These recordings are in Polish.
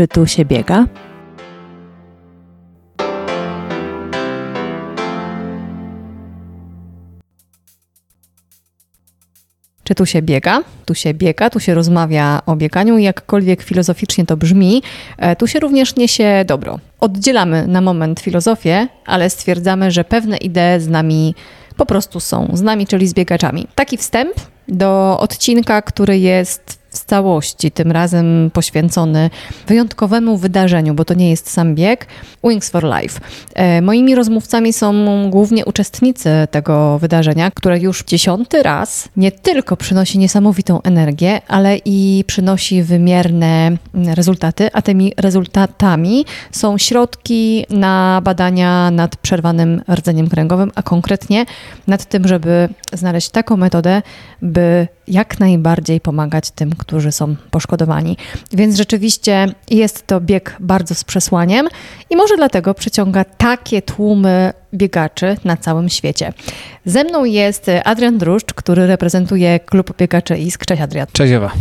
Czy tu się biega? Czy tu się biega? Tu się biega, tu się rozmawia o bieganiu jakkolwiek filozoficznie to brzmi, e, tu się również niesie dobro. Oddzielamy na moment filozofię, ale stwierdzamy, że pewne idee z nami po prostu są, z nami, czyli z biegaczami. Taki wstęp do odcinka, który jest całości, tym razem poświęcony wyjątkowemu wydarzeniu, bo to nie jest sam bieg, Wings for Life. E, moimi rozmówcami są głównie uczestnicy tego wydarzenia, które już dziesiąty raz nie tylko przynosi niesamowitą energię, ale i przynosi wymierne rezultaty, a tymi rezultatami są środki na badania nad przerwanym rdzeniem kręgowym, a konkretnie nad tym, żeby znaleźć taką metodę, by jak najbardziej pomagać tym, którzy są poszkodowani. Więc rzeczywiście jest to bieg bardzo z przesłaniem i może dlatego przyciąga takie tłumy biegaczy na całym świecie. Ze mną jest Adrian Druszcz, który reprezentuje klub biegaczy ISK. Cześć Adrian. Cześć Ewa.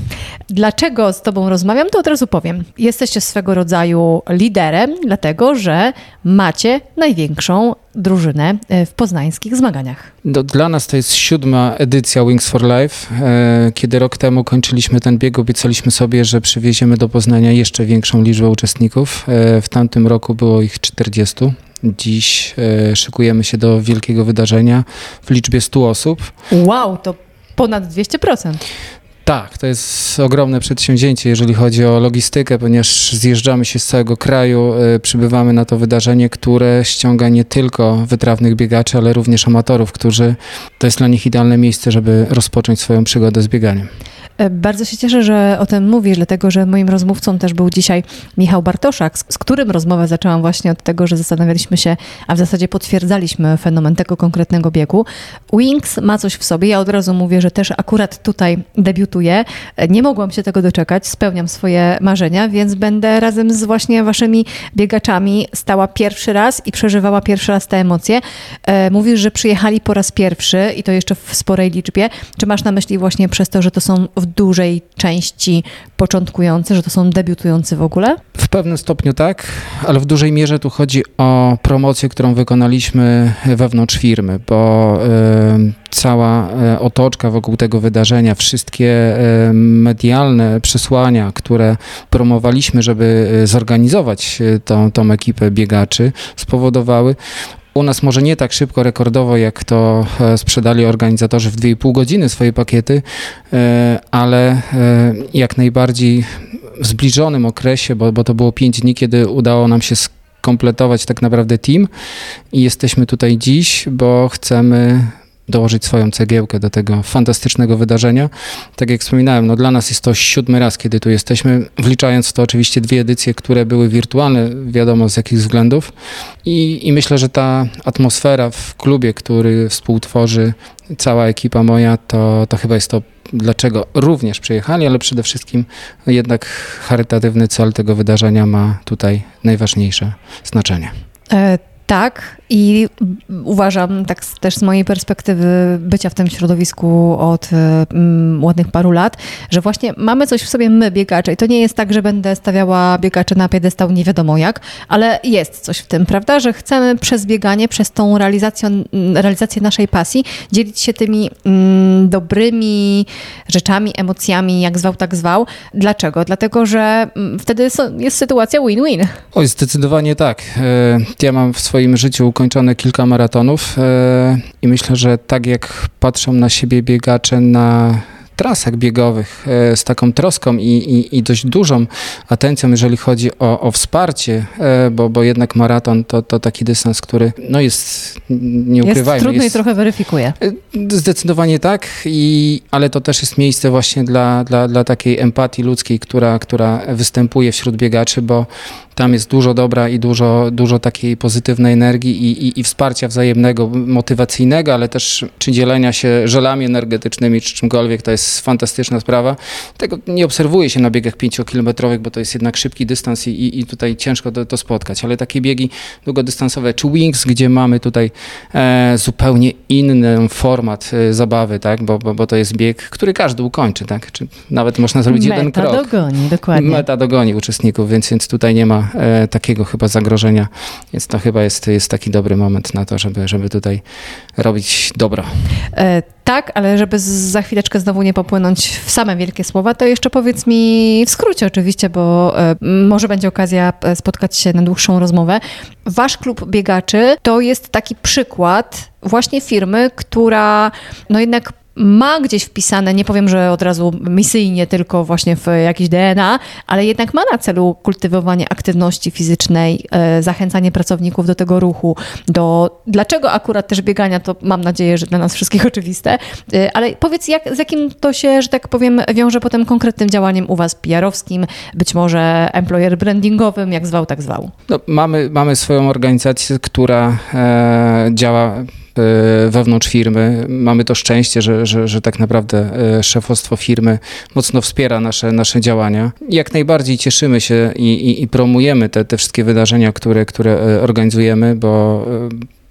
Dlaczego z Tobą rozmawiam, to od razu powiem. Jesteście swego rodzaju liderem, dlatego że macie największą drużynę e, w poznańskich zmaganiach. Do, dla nas to jest siódma edycja Wings for Life. E, kiedy rok temu kończyliśmy ten bieg, obiecaliśmy sobie, że przywieziemy do Poznania jeszcze większą liczbę uczestników. E, w tamtym roku było ich 40. Dziś szykujemy się do wielkiego wydarzenia w liczbie 100 osób. Wow, to ponad 200%. Tak, to jest ogromne przedsięwzięcie, jeżeli chodzi o logistykę, ponieważ zjeżdżamy się z całego kraju, y, przybywamy na to wydarzenie, które ściąga nie tylko wytrawnych biegaczy, ale również amatorów, którzy to jest dla nich idealne miejsce, żeby rozpocząć swoją przygodę z bieganiem. E, bardzo się cieszę, że o tym mówisz, dlatego że moim rozmówcą też był dzisiaj Michał Bartoszak, z, którym rozmowę zaczęłam właśnie od tego, że zastanawialiśmy się, a w zasadzie potwierdzaliśmy fenomen tego konkretnego biegu. Wings ma coś w sobie. Ja od razu mówię, że też akurat tutaj debiutuję. E, nie mogłam się tego doczekać, spełniam swoje marzenia, więc będę razem z właśnie waszymi biegaczami stała pierwszy raz i przeżywała pierwszy raz te emocje. E, mówisz, że przyjechali po raz pierwszy i to jeszcze w sporej liczbie. Czy masz na myśli właśnie przez to, że to są w dużej części początkujący, że to są debiutujący w ogóle? W pewnym stopniu tak, ale w dużej mierze tu chodzi o promocję, którą wykonaliśmy wewnątrz firmy, bo y, cała y, otoczka wokół tego wydarzenia, wszystkie y, medialne przesłania, które promowaliśmy, żeby zorganizować tą, tą ekipę biegaczy, spowodowały u nas może nie tak szybko, rekordowo, jak to e, sprzedali organizatorzy w 2,5 godziny swoje pakiety, e, ale e, jak najbardziej w zbliżonym okresie, bo, bo to było 5 dni, kiedy udało nam się skompletować tak naprawdę team. I jesteśmy tutaj dziś, bo chcemy dołożyć swoją cegiełkę do tego fantastycznego wydarzenia. Tak jak wspominałem, no dla nas jest to siódmy raz, kiedy tu jesteśmy, wliczając w to oczywiście dwie edycje, które były wirtualne, wiadomo z jakich względów. I, i myślę, że ta atmosfera w klubie, który współtworzy cała ekipa moja, to, to chyba jest to, dlaczego również przyjechali, ale przede wszystkim jednak charytatywny cel tego wydarzenia ma tutaj najważniejsze znaczenie. Tak, i uważam, tak też z mojej perspektywy bycia w tym środowisku od mm, ładnych paru lat, że właśnie mamy coś w sobie my, biegacze. I to nie jest tak, że będę stawiała biegacze na piedestał nie wiadomo jak, ale jest coś w tym, prawda? Że chcemy przez bieganie, przez tą realizację, realizację naszej pasji dzielić się tymi mm, dobrymi rzeczami, emocjami, jak zwał, tak zwał. Dlaczego? Dlatego, że mm, wtedy jest sytuacja win-win. Oj, zdecydowanie tak. E, ja mam w swoim życiu ukończone kilka maratonów e, i myślę, że tak jak patrzą na siebie biegacze na trasach biegowych e, z taką troską i, i, i dość dużą atencją, jeżeli chodzi o, o wsparcie, e, bo, bo jednak maraton to, to taki dystans, który no jest, nie ukrywajmy. Jest trudny jest, i trochę weryfikuje. Zdecydowanie tak, i, ale to też jest miejsce właśnie dla, dla, dla takiej empatii ludzkiej, która, która występuje wśród biegaczy, bo tam jest dużo dobra i dużo, dużo takiej pozytywnej energii i, i, i wsparcia wzajemnego, motywacyjnego, ale też czy dzielenia się żelami energetycznymi, czy czymkolwiek, to jest jest fantastyczna sprawa. Tego nie obserwuje się na biegach pięciokilometrowych, bo to jest jednak szybki dystans i, i tutaj ciężko to, to, spotkać, ale takie biegi długodystansowe, czy Wings, gdzie mamy tutaj e, zupełnie inny format e, zabawy, tak, bo, bo, bo, to jest bieg, który każdy ukończy, tak, czy nawet można zrobić Meta jeden krok. dogoni, dokładnie. Meta dogoni uczestników, więc, więc tutaj nie ma e, takiego chyba zagrożenia, więc to chyba jest, jest taki dobry moment na to, żeby, żeby tutaj robić dobro. Tak, ale żeby za chwileczkę znowu nie popłynąć w same wielkie słowa, to jeszcze powiedz mi w skrócie oczywiście, bo e, może będzie okazja e, spotkać się na dłuższą rozmowę. Wasz klub biegaczy to jest taki przykład właśnie firmy, która no jednak ma gdzieś wpisane, nie powiem, że od razu misyjnie, tylko właśnie w jakiś DNA, ale jednak ma na celu kultywowanie aktywności fizycznej, e, zachęcanie pracowników do tego ruchu, do dlaczego akurat też biegania, to mam nadzieję, że dla nas wszystkich oczywiste, e, ale powiedz, jak, z jakim to się, że tak powiem, wiąże potem konkretnym działaniem u was PR-owskim, być może employer brandingowym, jak zwał, tak zwał? No, mamy, mamy swoją organizację, która e, działa wewnątrz firmy. Mamy to szczęście, że, że, że tak naprawdę e, szefostwo firmy mocno wspiera nasze, nasze działania. Jak najbardziej cieszymy się i, i, i promujemy te, te wszystkie wydarzenia, które, które e, organizujemy, bo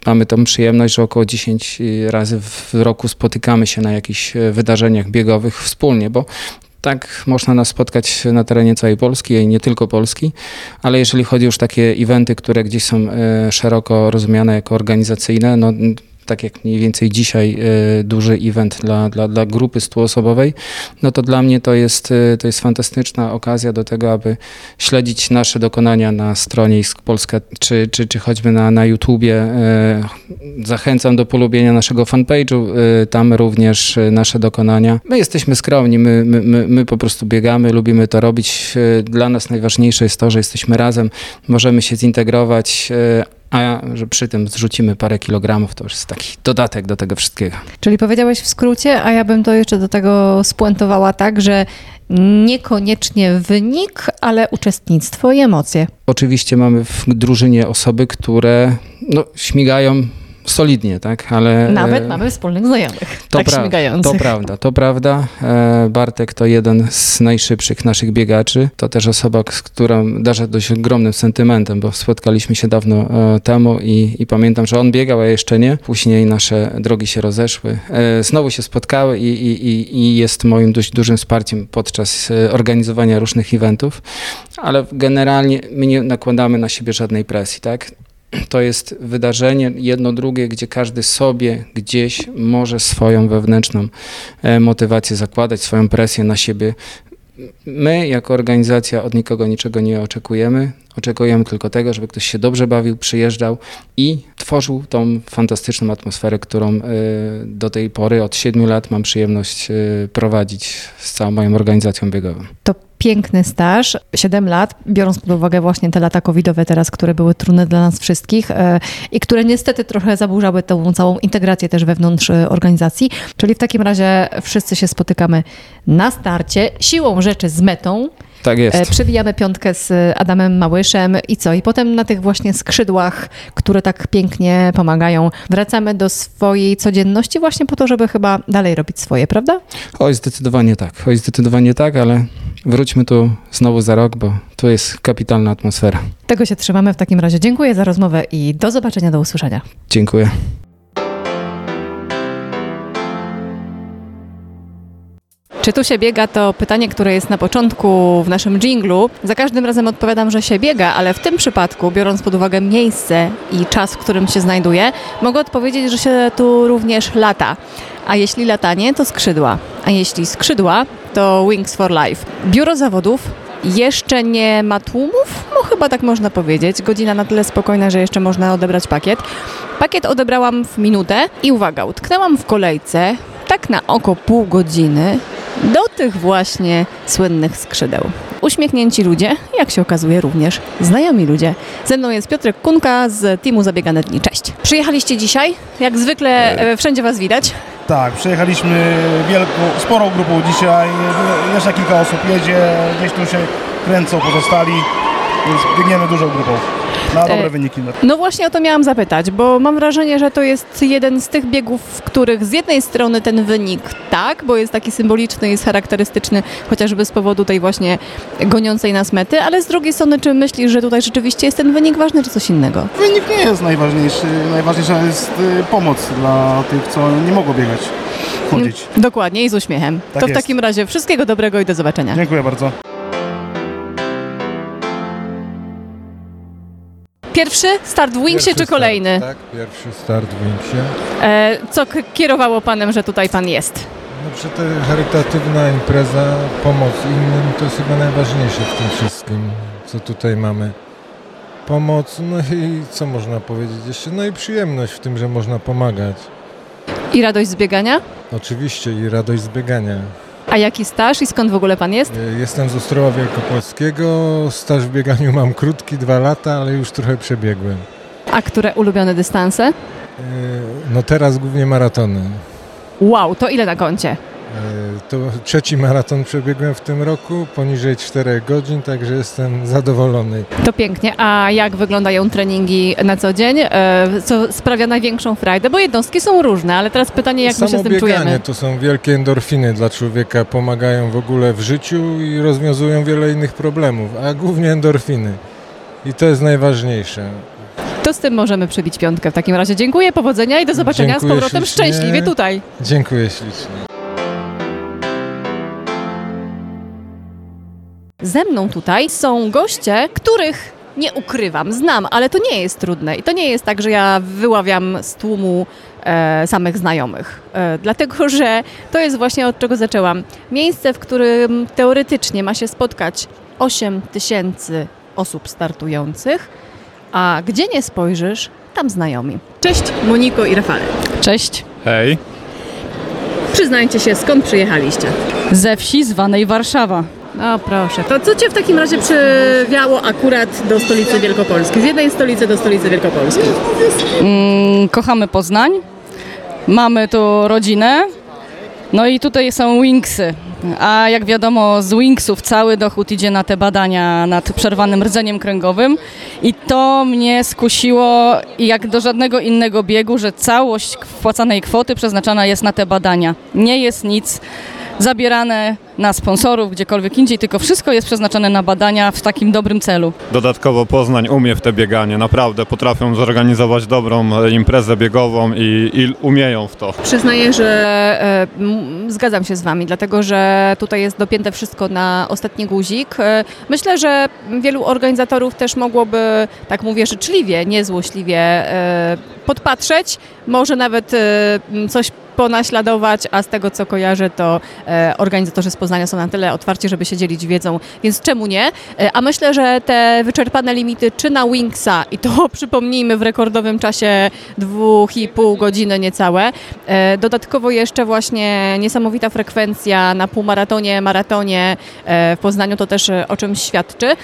mamy tą przyjemność, że około 10 razy w roku spotykamy się na jakichś wydarzeniach biegowych wspólnie, bo tak można nas spotkać na terenie całej Polski i nie tylko Polski, ale jeżeli chodzi już takie eventy, które gdzieś są szeroko rozumiane jako organizacyjne, no tak jak mniej więcej dzisiaj e, duży event dla, dla, dla grupy stuosobowej, no to dla mnie to jest, e, to jest fantastyczna okazja do tego, aby śledzić nasze dokonania na stronie Polska, czy, czy, czy choćby na, na YouTubie. E, zachęcam do polubienia naszego fanpage'u, tam również nasze dokonania. My jesteśmy skromni, my, my, my, my po prostu biegamy, lubimy to robić. Dla nas najważniejsze jest to, że jesteśmy razem, możemy się zintegrować, a że przy tym zrzucimy parę kilogramów, to już jest taki dodatek do tego wszystkiego. Czyli powiedziałeś w skrócie, a ja bym to jeszcze do tego spuentowała tak, że niekoniecznie wynik, ale uczestnictwo i emocje. Oczywiście mamy w drużynie osoby, które no, śmigają solidnie, tak, ale... Nawet e, mamy wspólnych znajomych, to tak pra- śmigających. To prawda, to prawda. E, Bartek to jeden z najszybszych naszych biegaczy. To też osoba, z którą darzę dość ogromnym sentymentem, bo spotkaliśmy się dawno e, temu i, i pamiętam, że on biegał, a ja jeszcze nie. Później nasze drogi się rozeszły. Znowu się spotkały i, i, i jest moim dość dużym wsparciem podczas organizowania różnych eventów, ale generalnie my nie nakładamy na siebie żadnej presji, tak? to jest wydarzenie jedno, drugie, gdzie każdy sobie gdzieś może swoją wewnętrzną e, motywację zakładać, swoją presję na siebie. My, jako organizacja, od nikogo niczego nie oczekujemy. Oczekujemy tylko tego, żeby ktoś się dobrze bawił, przyjeżdżał i tworzył tą fantastyczną atmosferę, którą e, do tej pory od siedmiu lat mam przyjemność e, prowadzić z całą moją organizacją biegową. To piękny staż, 7 lat, biorąc pod uwagę właśnie te lata covidowe teraz, które były trudne dla nas wszystkich e, i które niestety trochę zaburzały tą całą integrację też wewnątrz organizacji. Czyli w takim razie wszyscy się spotykamy na starcie, siłą rzeczy z metą. Tak jest. E, przebijamy piątkę z Adamem Małyszem i co? I potem na tych właśnie skrzydłach, które tak pięknie pomagają, wracamy do swojej codzienności właśnie po to, żeby chyba dalej robić swoje, prawda? Oj, zdecydowanie tak. Oj, zdecydowanie tak, ale wróćmy tu znowu za rok, bo tu jest kapitalna atmosfera. Tego się trzymamy w takim razie. Dziękuję za rozmowę i do zobaczenia, do usłyszenia. Dziękuję. Czy tu się biega, to pytanie, które jest na początku w naszym dżinglu. Za każdym razem odpowiadam, że się biega, ale w tym przypadku, biorąc pod uwagę miejsce i czas, w którym się znajduję, mogę odpowiedzieć, że się tu również lata. A jeśli latanie, to skrzydła. A jeśli skrzydła, to Wings for Life. Biuro zawodów jeszcze nie ma tłumów? No chyba tak można powiedzieć. Godzina na tyle spokojna, że jeszcze można odebrać pakiet. Pakiet odebrałam w minutę i uwaga, utknęłam w kolejce tak na oko pół godziny do tych właśnie słynnych skrzydeł. Uśmiechnięci ludzie, jak się okazuje również znajomi ludzie. Ze mną jest Piotrek Kunka z teamu Zabiegane Dni. Cześć. Przyjechaliście dzisiaj? Jak zwykle e, wszędzie Was widać. Tak, przyjechaliśmy wielką, sporą grupą dzisiaj. Jeszcze kilka osób jedzie, gdzieś tu się kręcą pozostali. Więc biegniemy dużą grupą na dobre E, wyniki. No właśnie o to miałam zapytać, bo mam wrażenie, że to jest jeden z tych biegów, w których z jednej strony ten wynik tak, bo jest taki symboliczny, jest charakterystyczny, chociażby z powodu tej właśnie goniącej nas mety, ale z drugiej strony, czy myślisz, że tutaj rzeczywiście jest ten wynik ważny, czy coś innego? Wynik nie jest najważniejszy. Najważniejsza jest y, pomoc dla tych, co nie mogą biegać, chodzić. Dokładnie i z uśmiechem. Tak to w jest. takim razie wszystkiego dobrego i do zobaczenia. Dziękuję bardzo. Pierwszy start w Wingsie Pierwszy czy start, kolejny? Tak, pierwszy start w Wingsie. E, co kierowało panem, że tutaj pan jest? No przy tej charytatywna impreza, pomoc innym to jest chyba najważniejsze w tym wszystkim, co tutaj mamy. Pomoc, no i co można powiedzieć jeszcze? No i przyjemność w tym, że można pomagać. I radość z biegania? Oczywiście i radość z biegania. A jaki staż i skąd w ogóle pan jest? E, Jestem z Ostrowa Wielkopolskiego, staż w bieganiu mam krótki, dwa lata, ale już trochę przebiegłem. A które ulubione dystanse? E, No teraz głównie maratony. Wow, to ile na koncie? E, To trzeci maraton przebiegłem w tym roku, poniżej 4 godzin, także jestem zadowolony. To pięknie. A jak wyglądają treningi na co dzień? E, Co sprawia największą frajdę? Bo jednostki są różne, ale teraz pytanie, jak my się Samo z tym bieganie czujemy? to są wielkie endorfiny dla człowieka, pomagają w ogóle w życiu i rozwiązują wiele innych problemów, a głównie endorfiny. I to jest najważniejsze. To z tym możemy przybić piątkę w takim razie. Dziękuję, powodzenia i do zobaczenia Dziękuję z powrotem ślicznie. szczęśliwie tutaj. Dziękuję ślicznie. Ze mną tutaj są goście, których nie ukrywam, znam, ale to nie jest trudne i to nie jest tak, że ja wyławiam z tłumu e, samych znajomych. E, dlatego, że to jest właśnie od czego zaczęłam. Miejsce, w którym teoretycznie ma się spotkać 8 tysięcy osób startujących, a gdzie nie spojrzysz, tam znajomi. Cześć Moniko i Rafale. Cześć. Hej, Przyznajcie się, skąd przyjechaliście? Ze wsi zwanej Warszawa. No proszę. To co Cię w takim razie przywiało akurat do stolicy Wielkopolski? Z jednej stolicy do stolicy Wielkopolskiej. Mm, kochamy Poznań. Mamy tu rodzinę. No i tutaj są Wingsy. A jak wiadomo, z Wingsów cały dochód idzie na te badania nad przerwanym rdzeniem kręgowym. I to mnie skusiło, jak do żadnego innego biegu, że całość wpłacanej kwoty przeznaczana jest na te badania. Nie jest nic zabierane na sponsorów, gdziekolwiek indziej, tylko wszystko jest przeznaczone na badania w takim dobrym celu. dodatkowo Poznań umie w te bieganie, naprawdę potrafią zorganizować dobrą imprezę biegową i, i umieją w to. Przyznaję, że e, zgadzam się z Wami, dlatego że tutaj jest dopięte wszystko na ostatni guzik. E, myślę, że wielu organizatorów też mogłoby, tak mówię życzliwie, niezłośliwie, e, podpatrzeć, może nawet e, coś ponaśladować, a z tego co kojarzę, to e, organizatorzy z Poznania są na tyle otwarci, żeby się dzielić wiedzą, więc czemu nie? E, a myślę, że te wyczerpane limity, czy na Wingsa, i to przypomnijmy w rekordowym czasie dwóch i pół godziny niecałe, e, dodatkowo jeszcze właśnie niesamowita frekwencja na półmaratonie, maratonie w Poznaniu, to też o czymś świadczy.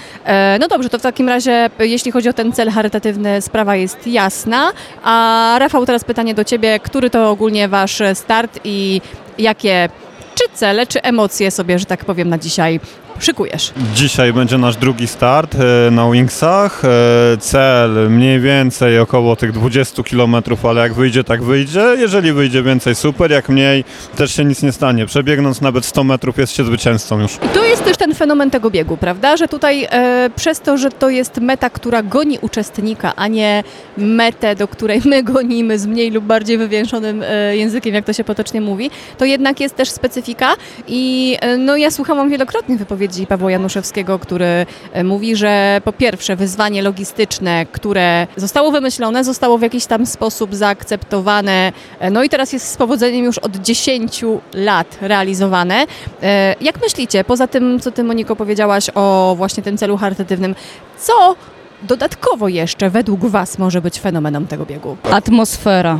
No dobrze, to w takim razie, jeśli chodzi o ten cel charytatywny, sprawa jest jasna, a Rafał, teraz pytanie do Ciebie, który to ogólnie Wasz start i jakie czy cele, czy emocje sobie, że tak powiem, na dzisiaj szykujesz? Dzisiaj będzie nasz drugi start e, na Wingsach. E, Cel mniej więcej około tych 20 km, ale jak wyjdzie, tak wyjdzie. Jeżeli wyjdzie więcej, super, jak mniej, też się nic nie stanie. Przebiegnąc nawet 100 metrów jest się zwycięzcą już. I to jest też ten fenomen tego biegu, prawda? Że tutaj e, przez to, że to jest meta, która goni uczestnika, a nie metę, do której my gonimy z mniej lub bardziej wywięszonym e, językiem, jak to się potocznie mówi, to jednak jest też specyfika i e, no ja słuchałam wielokrotnie wypowiedzi Pawła Januszewskiego, który e, mówi, że po pierwsze wyzwanie logistyczne, które zostało wymyślone, zostało w jakiś tam sposób zaakceptowane, e, no i teraz jest z powodzeniem już od 10 lat realizowane. E, Jak myślicie, poza tym, co ty Moniko powiedziałaś o właśnie tym celu charytatywnym, co dodatkowo jeszcze według was może być fenomenem tego biegu? Atmosfera.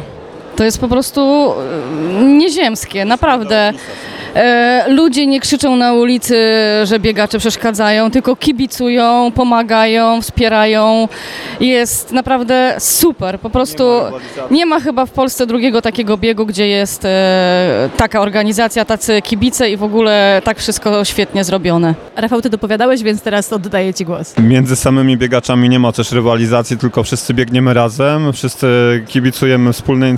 To jest po prostu y, nieziemskie, naprawdę. E, ludzie nie krzyczą na ulicy, że biegacze przeszkadzają, tylko kibicują, pomagają, wspierają. Jest naprawdę super. Po prostu nie ma chyba w Polsce drugiego takiego biegu, gdzie jest e, taka organizacja, tacy kibice i w ogóle tak wszystko świetnie zrobione. Rafał, ty dopowiadałeś, więc teraz oddaję ci głos. Między samymi biegaczami nie ma też rywalizacji, tylko wszyscy biegniemy razem, wszyscy kibicujemy wspólnej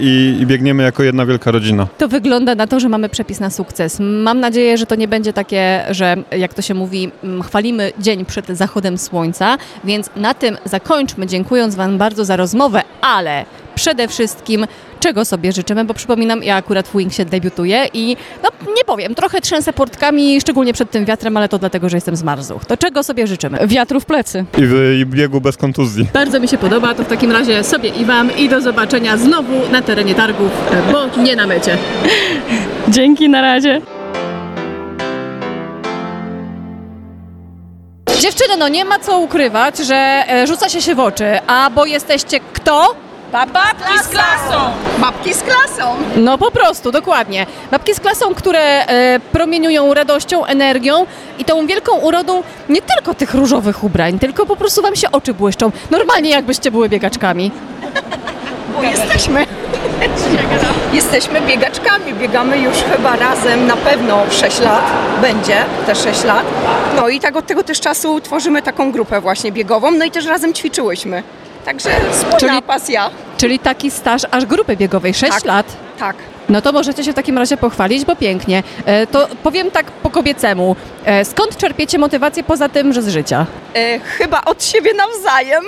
i, i biegniemy jako jedna wielka rodzina. To wygląda na to, że mamy przepis na sukces. Mam nadzieję, że to nie będzie takie, że jak to się mówi, chwalimy dzień przed zachodem słońca, więc na tym zakończmy, dziękując Wam bardzo za rozmowę, ale przede wszystkim czego sobie życzymy, bo przypominam, ja akurat w Wingsie debiutuję i no nie powiem, trochę trzęsę portkami, szczególnie przed tym wiatrem, ale to dlatego, że jestem z Marzuch. To czego sobie życzymy? Wiatru w plecy. I, w- i biegu bez kontuzji. Bardzo mi się podoba, to w takim razie sobie i Wam i do zobaczenia znowu na terenie targów, bo nie na mecie. Dzięki, na razie. Dziewczyny, no nie ma co ukrywać, że e, rzuca się się w oczy, a bo jesteście kto? Babki z klasą! Babki z klasą! No po prostu, dokładnie. Babki z klasą, które e, promieniują radością, energią i tą wielką urodą nie tylko tych różowych ubrań, tylko po prostu wam się oczy błyszczą. Normalnie jakbyście były biegaczkami. Bo jesteśmy. Jesteśmy biegaczkami, biegamy już chyba razem na pewno 6 lat, będzie te 6 lat. No i tak od tego też czasu tworzymy taką grupę właśnie biegową, no i też razem ćwiczyłyśmy. Także wspólna Czyli- pasja. Czyli taki staż aż grupy biegowej, 6 Tak. lat. Tak. No to możecie się w takim razie pochwalić, bo pięknie. E, to powiem tak po kobiecemu. E, skąd czerpiecie motywację poza tym, że z życia? E, chyba od siebie nawzajem.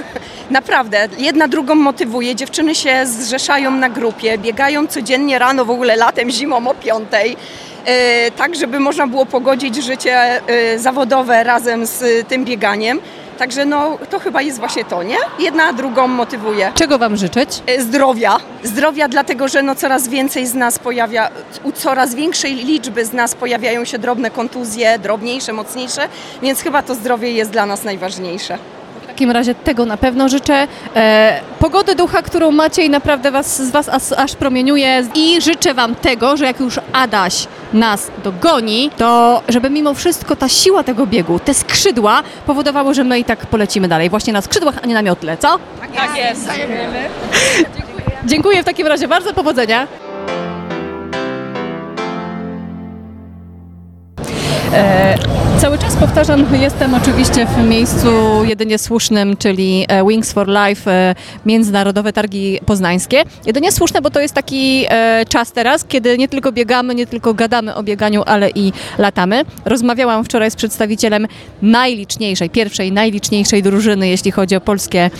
Naprawdę, jedna drugą motywuje. Dziewczyny się zrzeszają na grupie, biegają codziennie rano, w ogóle latem, zimą o piątej. E, tak, żeby można było pogodzić życie e, zawodowe razem z tym bieganiem. Także no, to chyba jest właśnie to, nie? Jedna drugą motywuje. Czego wam życzyć? E, Zdrowia. Zdrowia, dlatego że no coraz więcej z nas pojawia, u coraz większej liczby z nas pojawiają się drobne kontuzje, drobniejsze, mocniejsze, więc chyba to zdrowie jest dla nas najważniejsze. W takim razie tego na pewno życzę. E, pogody ducha, którą macie i naprawdę was, z Was aż, aż promieniuje. I życzę Wam tego, że jak już Adaś nas dogoni, to żeby mimo wszystko ta siła tego biegu, te skrzydła powodowały, że my i tak polecimy dalej. Właśnie na skrzydłach, a nie na miotle, co? Tak jest. Dziękuję w takim razie bardzo, powodzenia. E, cały czas powtarzam, jestem oczywiście w miejscu jedynie słusznym, czyli e, Wings for Life, e, Międzynarodowe Targi Poznańskie. Jedynie słuszne, bo to jest taki e, czas teraz, kiedy nie tylko biegamy, nie tylko gadamy o bieganiu, ale i latamy. Rozmawiałam wczoraj z przedstawicielem najliczniejszej, pierwszej najliczniejszej drużyny, jeśli chodzi o polskie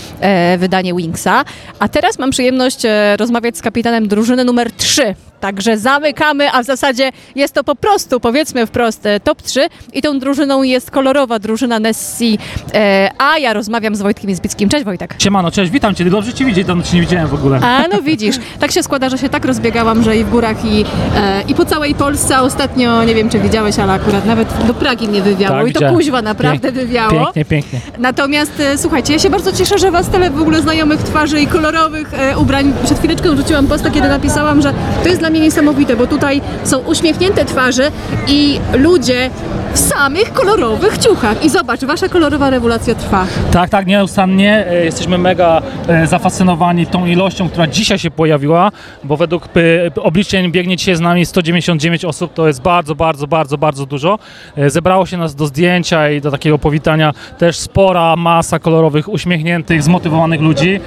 wydanie Wingsa. A teraz mam przyjemność rozmawiać z kapitanem drużyny numer 3. Także zamykamy, a w zasadzie jest to po prostu, powiedzmy wprost, e, top 3 i tą drużyną jest kolorowa drużyna Nessi, e, a ja rozmawiam z Wojtkiem Izbickim. Cześć Wojtek. Siemano, cześć, witam Cię, dobrze Cię widzieć, dawno Cię nie widziałem w ogóle. A no widzisz, tak się składa, że się tak rozbiegałam, że i w górach i, e, i po całej Polsce, ostatnio, nie wiem czy widziałeś, ale akurat nawet do Pragi mnie wywiało Tak, i to kuźwa naprawdę Pięk- wywiało. Pięknie, pięknie. Natomiast e, słuchajcie, ja się bardzo cieszę, że was tyle w ogóle znajomych twarzy i kolorowych e, ubrań. Przed chwileczką rzuciłam posta, kiedy napisałam, że to jest dla mnie niesamowite, bo tutaj są uśmiechnięte twarze i ludzie w samych kolorowych ciuchach. I zobacz, wasza kolorowa rewolucja trwa. Tak, tak, nieustannie. e, Jesteśmy mega e, zafascynowani tą ilością, która dzisiaj się pojawiła, bo według e, obliczeń biegnie dzisiaj z nami 199 osób, to jest bardzo, bardzo, bardzo, bardzo dużo. Zebrało się nas do zdjęcia i do takiego powitania też spora masa kolorowych, uśmiechniętych, zmotywowanych ludzi.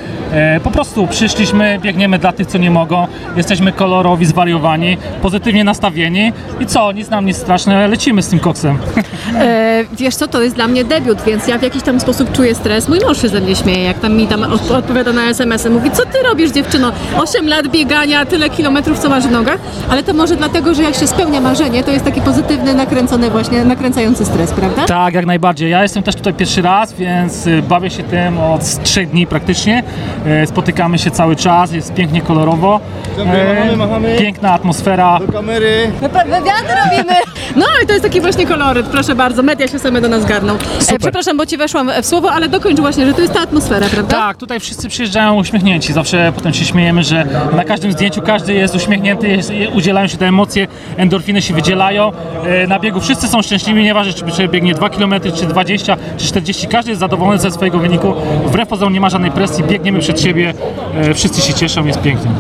Po prostu przyszliśmy, biegniemy dla tych, co nie mogą. Jesteśmy kolorowi, zwariowani, pozytywnie nastawieni i co, nic nam nie straszne, lecimy z tym koksem. E, wiesz co, to jest dla mnie debiut, więc ja w jakiś tam sposób czuję stres. Mój mąż się ze mnie śmieje, jak tam mi tam od, odpowiada na SMS-y. Mówi, co ty robisz dziewczyno? 8 lat biegania, tyle kilometrów, co masz w nogach. Ale to może dlatego, że jak się spełnia marzenie, to jest taki pozytywny, nakręcony właśnie, nakręcający stres, prawda? Tak, jak najbardziej. Ja jestem też tutaj pierwszy raz, więc y, bawię się tym od trzech dni praktycznie. E, Spotykamy się cały czas, jest pięknie kolorowo. Machamy, machamy. Piękna atmosfera. Do kamery. Wywiady robimy! No i to jest taki właśnie koloryt, proszę bardzo, media się same do nas garną. E, przepraszam, bo ci weszłam w słowo, ale dokończ właśnie, że to jest ta atmosfera, prawda? Tak, tutaj wszyscy przyjeżdżają uśmiechnięci. Zawsze potem się śmiejemy, że na każdym zdjęciu każdy jest uśmiechnięty, jest, udzielają się te emocje, endorfiny się wydzielają. E, Na biegu wszyscy są szczęśliwi, nieważne czy się biegnie 2 km, czy 20, czy 40, każdy jest zadowolony ze swojego wyniku. Wbrew pozorom nie ma żadnej presji, biegniemy przed siebie, e, wszyscy się cieszą, jest pięknie.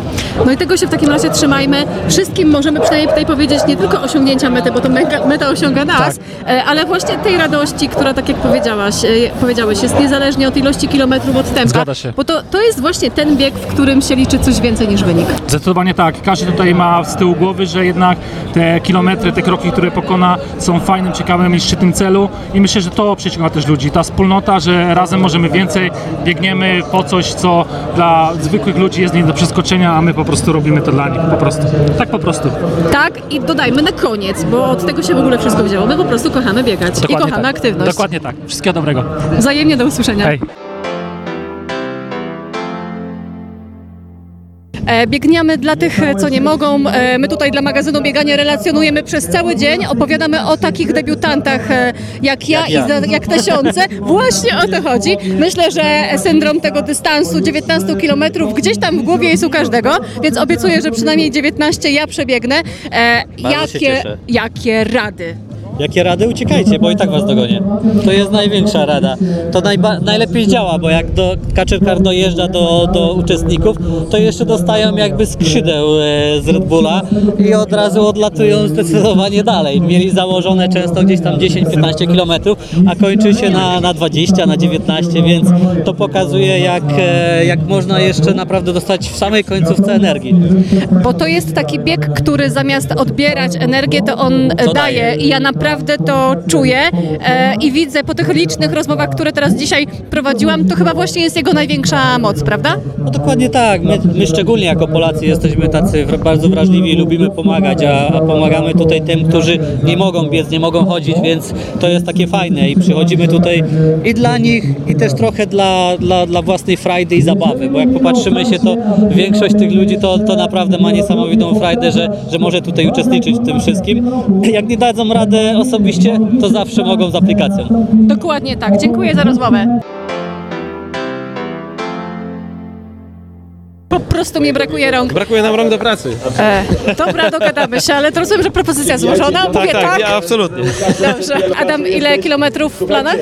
No i tego się w takim razie trzymajmy. Wszystkim możemy przynajmniej tutaj powiedzieć nie tylko osiągnięcia mety, bo to mega, meta osiąga nas, e, ale właśnie tej radości, która tak jak powiedziałaś, e, powiedziałeś, jest niezależnie od ilości kilometrów od tempa. Zgadza się. Bo to, to jest właśnie ten bieg, w którym się liczy coś więcej niż wynik. Zdecydowanie tak. Każdy tutaj ma z tyłu głowy, że jednak te kilometry, te kroki, które pokona są fajnym, ciekawym i szczytnym celu i myślę, że to przyciąga też ludzi. Ta wspólnota, że razem możemy więcej, biegniemy po coś, co dla zwykłych ludzi jest nie do przeskoczenia, a my po prostu robimy to dla nich. Po prostu. Tak po prostu. Tak, i dodajmy na koniec, bo od tego się w ogóle wszystko wzięło. My po prostu kochamy biegać i kochamy tak. aktywność. Dokładnie tak. Wszystkiego dobrego. Wzajemnie do usłyszenia. Hej. Biegniemy dla tych, e, co nie mogą. E, My tutaj dla magazynu Bieganie relacjonujemy przez cały dzień. Opowiadamy o takich debiutantach e, jak ja, i jak tysiące. Właśnie o to chodzi. Myślę, że syndrom tego dystansu 19 km gdzieś tam w głowie jest u każdego, więc obiecuję, że przynajmniej 19 ja przebiegnę. E, Bardzo jakie, jakie rady? Jakie rady? Uciekajcie, bo i tak was dogonię. To jest największa rada. To najlepiej działa, bo jak do Kaczykar dojeżdża do, do uczestników, to jeszcze dostają jakby skrzydeł e, z Red Bulla i od razu odlatują zdecydowanie dalej. Mieli założone często gdzieś tam 10-15 km, a kończy się na, na 20, na 19, więc to pokazuje jak, e, jak można jeszcze naprawdę dostać w samej końcówce energii. Bo to jest taki bieg, który zamiast odbierać energię, to on e, To daje. daje. I ja naprawdę to czuję e, i widzę po tych licznych rozmowach, które teraz dzisiaj prowadziłam, to chyba właśnie jest jego największa moc, prawda? No dokładnie tak. My, my szczególnie jako Polacy jesteśmy tacy bardzo wrażliwi, lubimy pomagać, a, a pomagamy tutaj tym, którzy nie mogą biec, nie mogą chodzić, więc to jest takie fajne i przychodzimy tutaj i dla nich, i też trochę dla, dla, dla własnej frajdy i zabawy, bo jak popatrzymy się, to większość tych ludzi to, to naprawdę ma niesamowitą frajdę, że, że może tutaj uczestniczyć w tym wszystkim. Jak nie dadzą radę osobiście, to zawsze mogą z aplikacją. Dokładnie tak. Dziękuję za rozmowę. Po prostu mi brakuje rąk. Brakuje nam rąk do pracy. E, dobra, dogadamy się, ale to rozumiem, że propozycja złożona. Mówię tak. ja absolutnie. Dobrze. Adam, ile kilometrów w planach?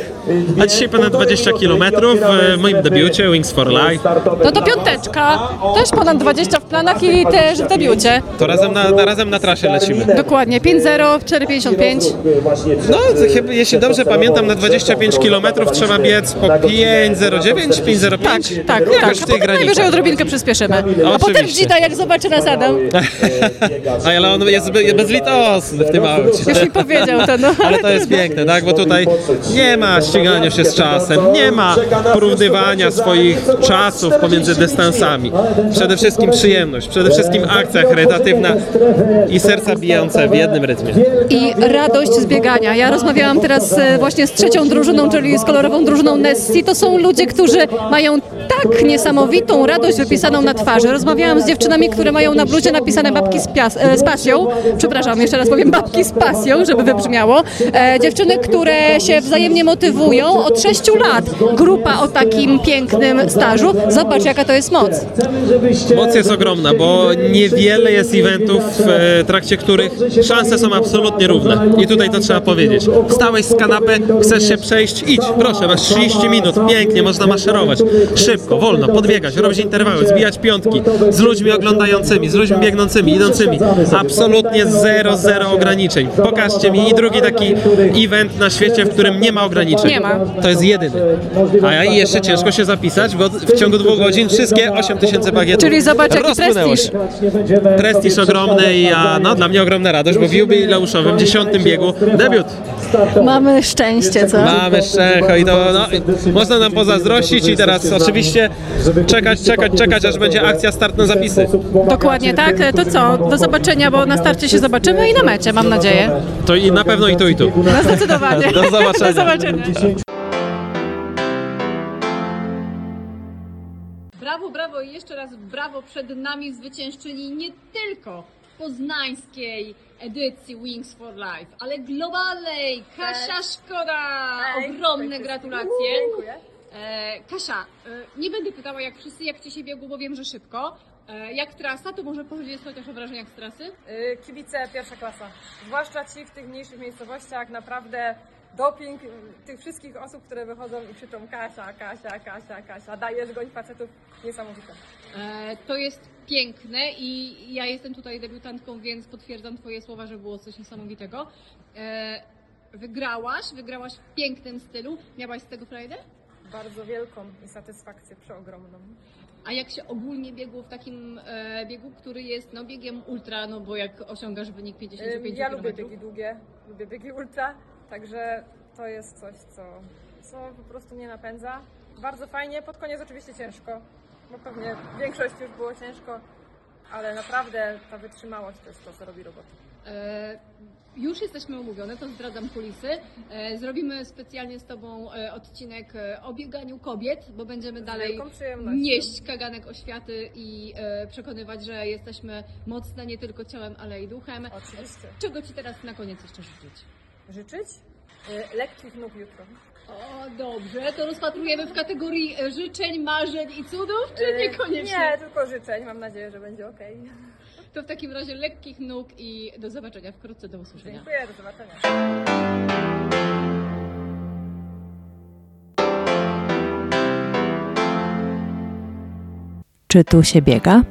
A dzisiaj ponad 20 km w moim debiucie Wings for Life. No to piąteczka. Też ponad 20 w planach i też w debiucie. To razem na, na, razem na trasie lecimy. Dokładnie. 5-0, 4,55. No, jeśli dobrze pamiętam, na 25 km trzeba biec po 5.09, 5.05. Tak, tak, tak. w tych potem najwyżej odrobinkę przyspieszymy. A potem dzida, jak zobaczy nas Adam. A, Ale on jest be- bezlitosny w tym aucie. Już mi powiedział to, no. Ale to jest piękne, tak? Bo tutaj nie ma ścigania się z czasem, nie ma porównywania swoich czasów pomiędzy dystansami. Przede wszystkim przyjemność, przede wszystkim akcja charytatywna i serca bijące w jednym rytmie. I radość z biegania. Ja rozmawiałam teraz e, właśnie z trzecią drużyną, czyli z kolorową drużyną Nessi. To są ludzie, którzy mają tak niesamowitą radość wypisaną na twarzy. Rozmawiałam z dziewczynami, które mają na bluzie napisane babki z, pias- e, z pasją. Przepraszam, jeszcze raz powiem babki z pasją, żeby wybrzmiało. E, dziewczyny, które się wzajemnie motywują od 6 lat. Grupa o takim pięknym stażu. Zobacz, jaka to jest moc. Moc jest ogromna, bo niewiele jest eventów, w trakcie których szanse są absolutnie równe. I tutaj to trzeba powiedzieć. Wstałeś z kanapy, chcesz się przejść, idź, proszę, masz 30 minut, pięknie, można maszerować. Szybko, wolno, podbiegać, robić interwały, zbijać piątki z ludźmi oglądającymi, z ludźmi biegnącymi, idącymi. Absolutnie zero, zero ograniczeń. Pokażcie mi i drugi taki event na świecie, w którym nie ma ograniczeń. Nie ma. To jest jedyny. A ja i jeszcze ciężko się zapisać, bo w ciągu dwóch godzin wszystkie 8 tysięcy bagietów Czyli zobacz, jaki rozpłynęło prestiż. się. Prestiż ogromny i a, no, dla mnie ogromna radość, bo w jubileuszowym dziesiątym biegu debiut. Mamy szczęście, co? Mamy szczęcho i to no, można nam pozazdrościć i teraz oczywiście czekać, czekać, czekać, aż będzie akcja start na zapisy. Dokładnie tak. To co? Do zobaczenia, bo na starcie się zobaczymy i na mecie, mam nadzieję. To i na pewno i tu i tu. No zdecydowanie. Do zobaczenia. Do zobaczenia. Brawo, i jeszcze raz brawo przed nami zwyciężczyni nie tylko poznańskiej edycji Wings for Life, ale globalnej. Kasia Szkoda! Ogromne gratulacje. Dziękuję. E, Kasia, e, nie będę pytała jak wszyscy, jak Ci się biegło, bo wiem, że szybko. E, jak trasa, to może powiedzieć chociaż o wrażeniach z trasy? Y, Kibice pierwsza klasa. Zwłaszcza ci w tych mniejszych miejscowościach, naprawdę doping y, tych wszystkich osób, które wychodzą i krzyczą Kasia, Kasia, Kasia, Kasia. Dajesz goń facetów niesamowite. E, To jest piękne i ja jestem tutaj debiutantką, więc potwierdzam Twoje słowa, że było coś niesamowitego. E, Wygrałaś, wygrałaś w pięknym stylu. Miałaś z tego frajdę? Bardzo wielką i satysfakcję przeogromną. A jak się ogólnie biegło w takim e, biegu, który jest no, biegiem ultra, no bo jak osiągasz wynik 55 Ym, Ja lubię biegi długie, lubię biegi ultra, także to jest coś, co, co po prostu mnie napędza. Bardzo fajnie, pod koniec oczywiście ciężko, bo pewnie większość już było ciężko, ale naprawdę ta wytrzymałość to jest to, co robi robotę. E, już jesteśmy umówione, to zdradzam kulisy. E, zrobimy specjalnie z Tobą e, odcinek e, o bieganiu kobiet, bo będziemy dalej wielką przyjemnością. nieść kaganek oświaty i e, przekonywać, że jesteśmy mocne nie tylko ciałem, ale i duchem. Oczywiście. Czego Ci teraz na koniec jeszcze życzyć? Życzyć? Y, Lekkich nóg jutro. O, dobrze, to rozpatrujemy w kategorii e, życzeń, marzeń i cudów, czy Y, niekoniecznie? Nie, tylko życzeń, mam nadzieję, że będzie ok. To w takim razie lekkich nóg i do zobaczenia wkrótce, do usłyszenia. Dziękuję, do zobaczenia. Czy tu się biega?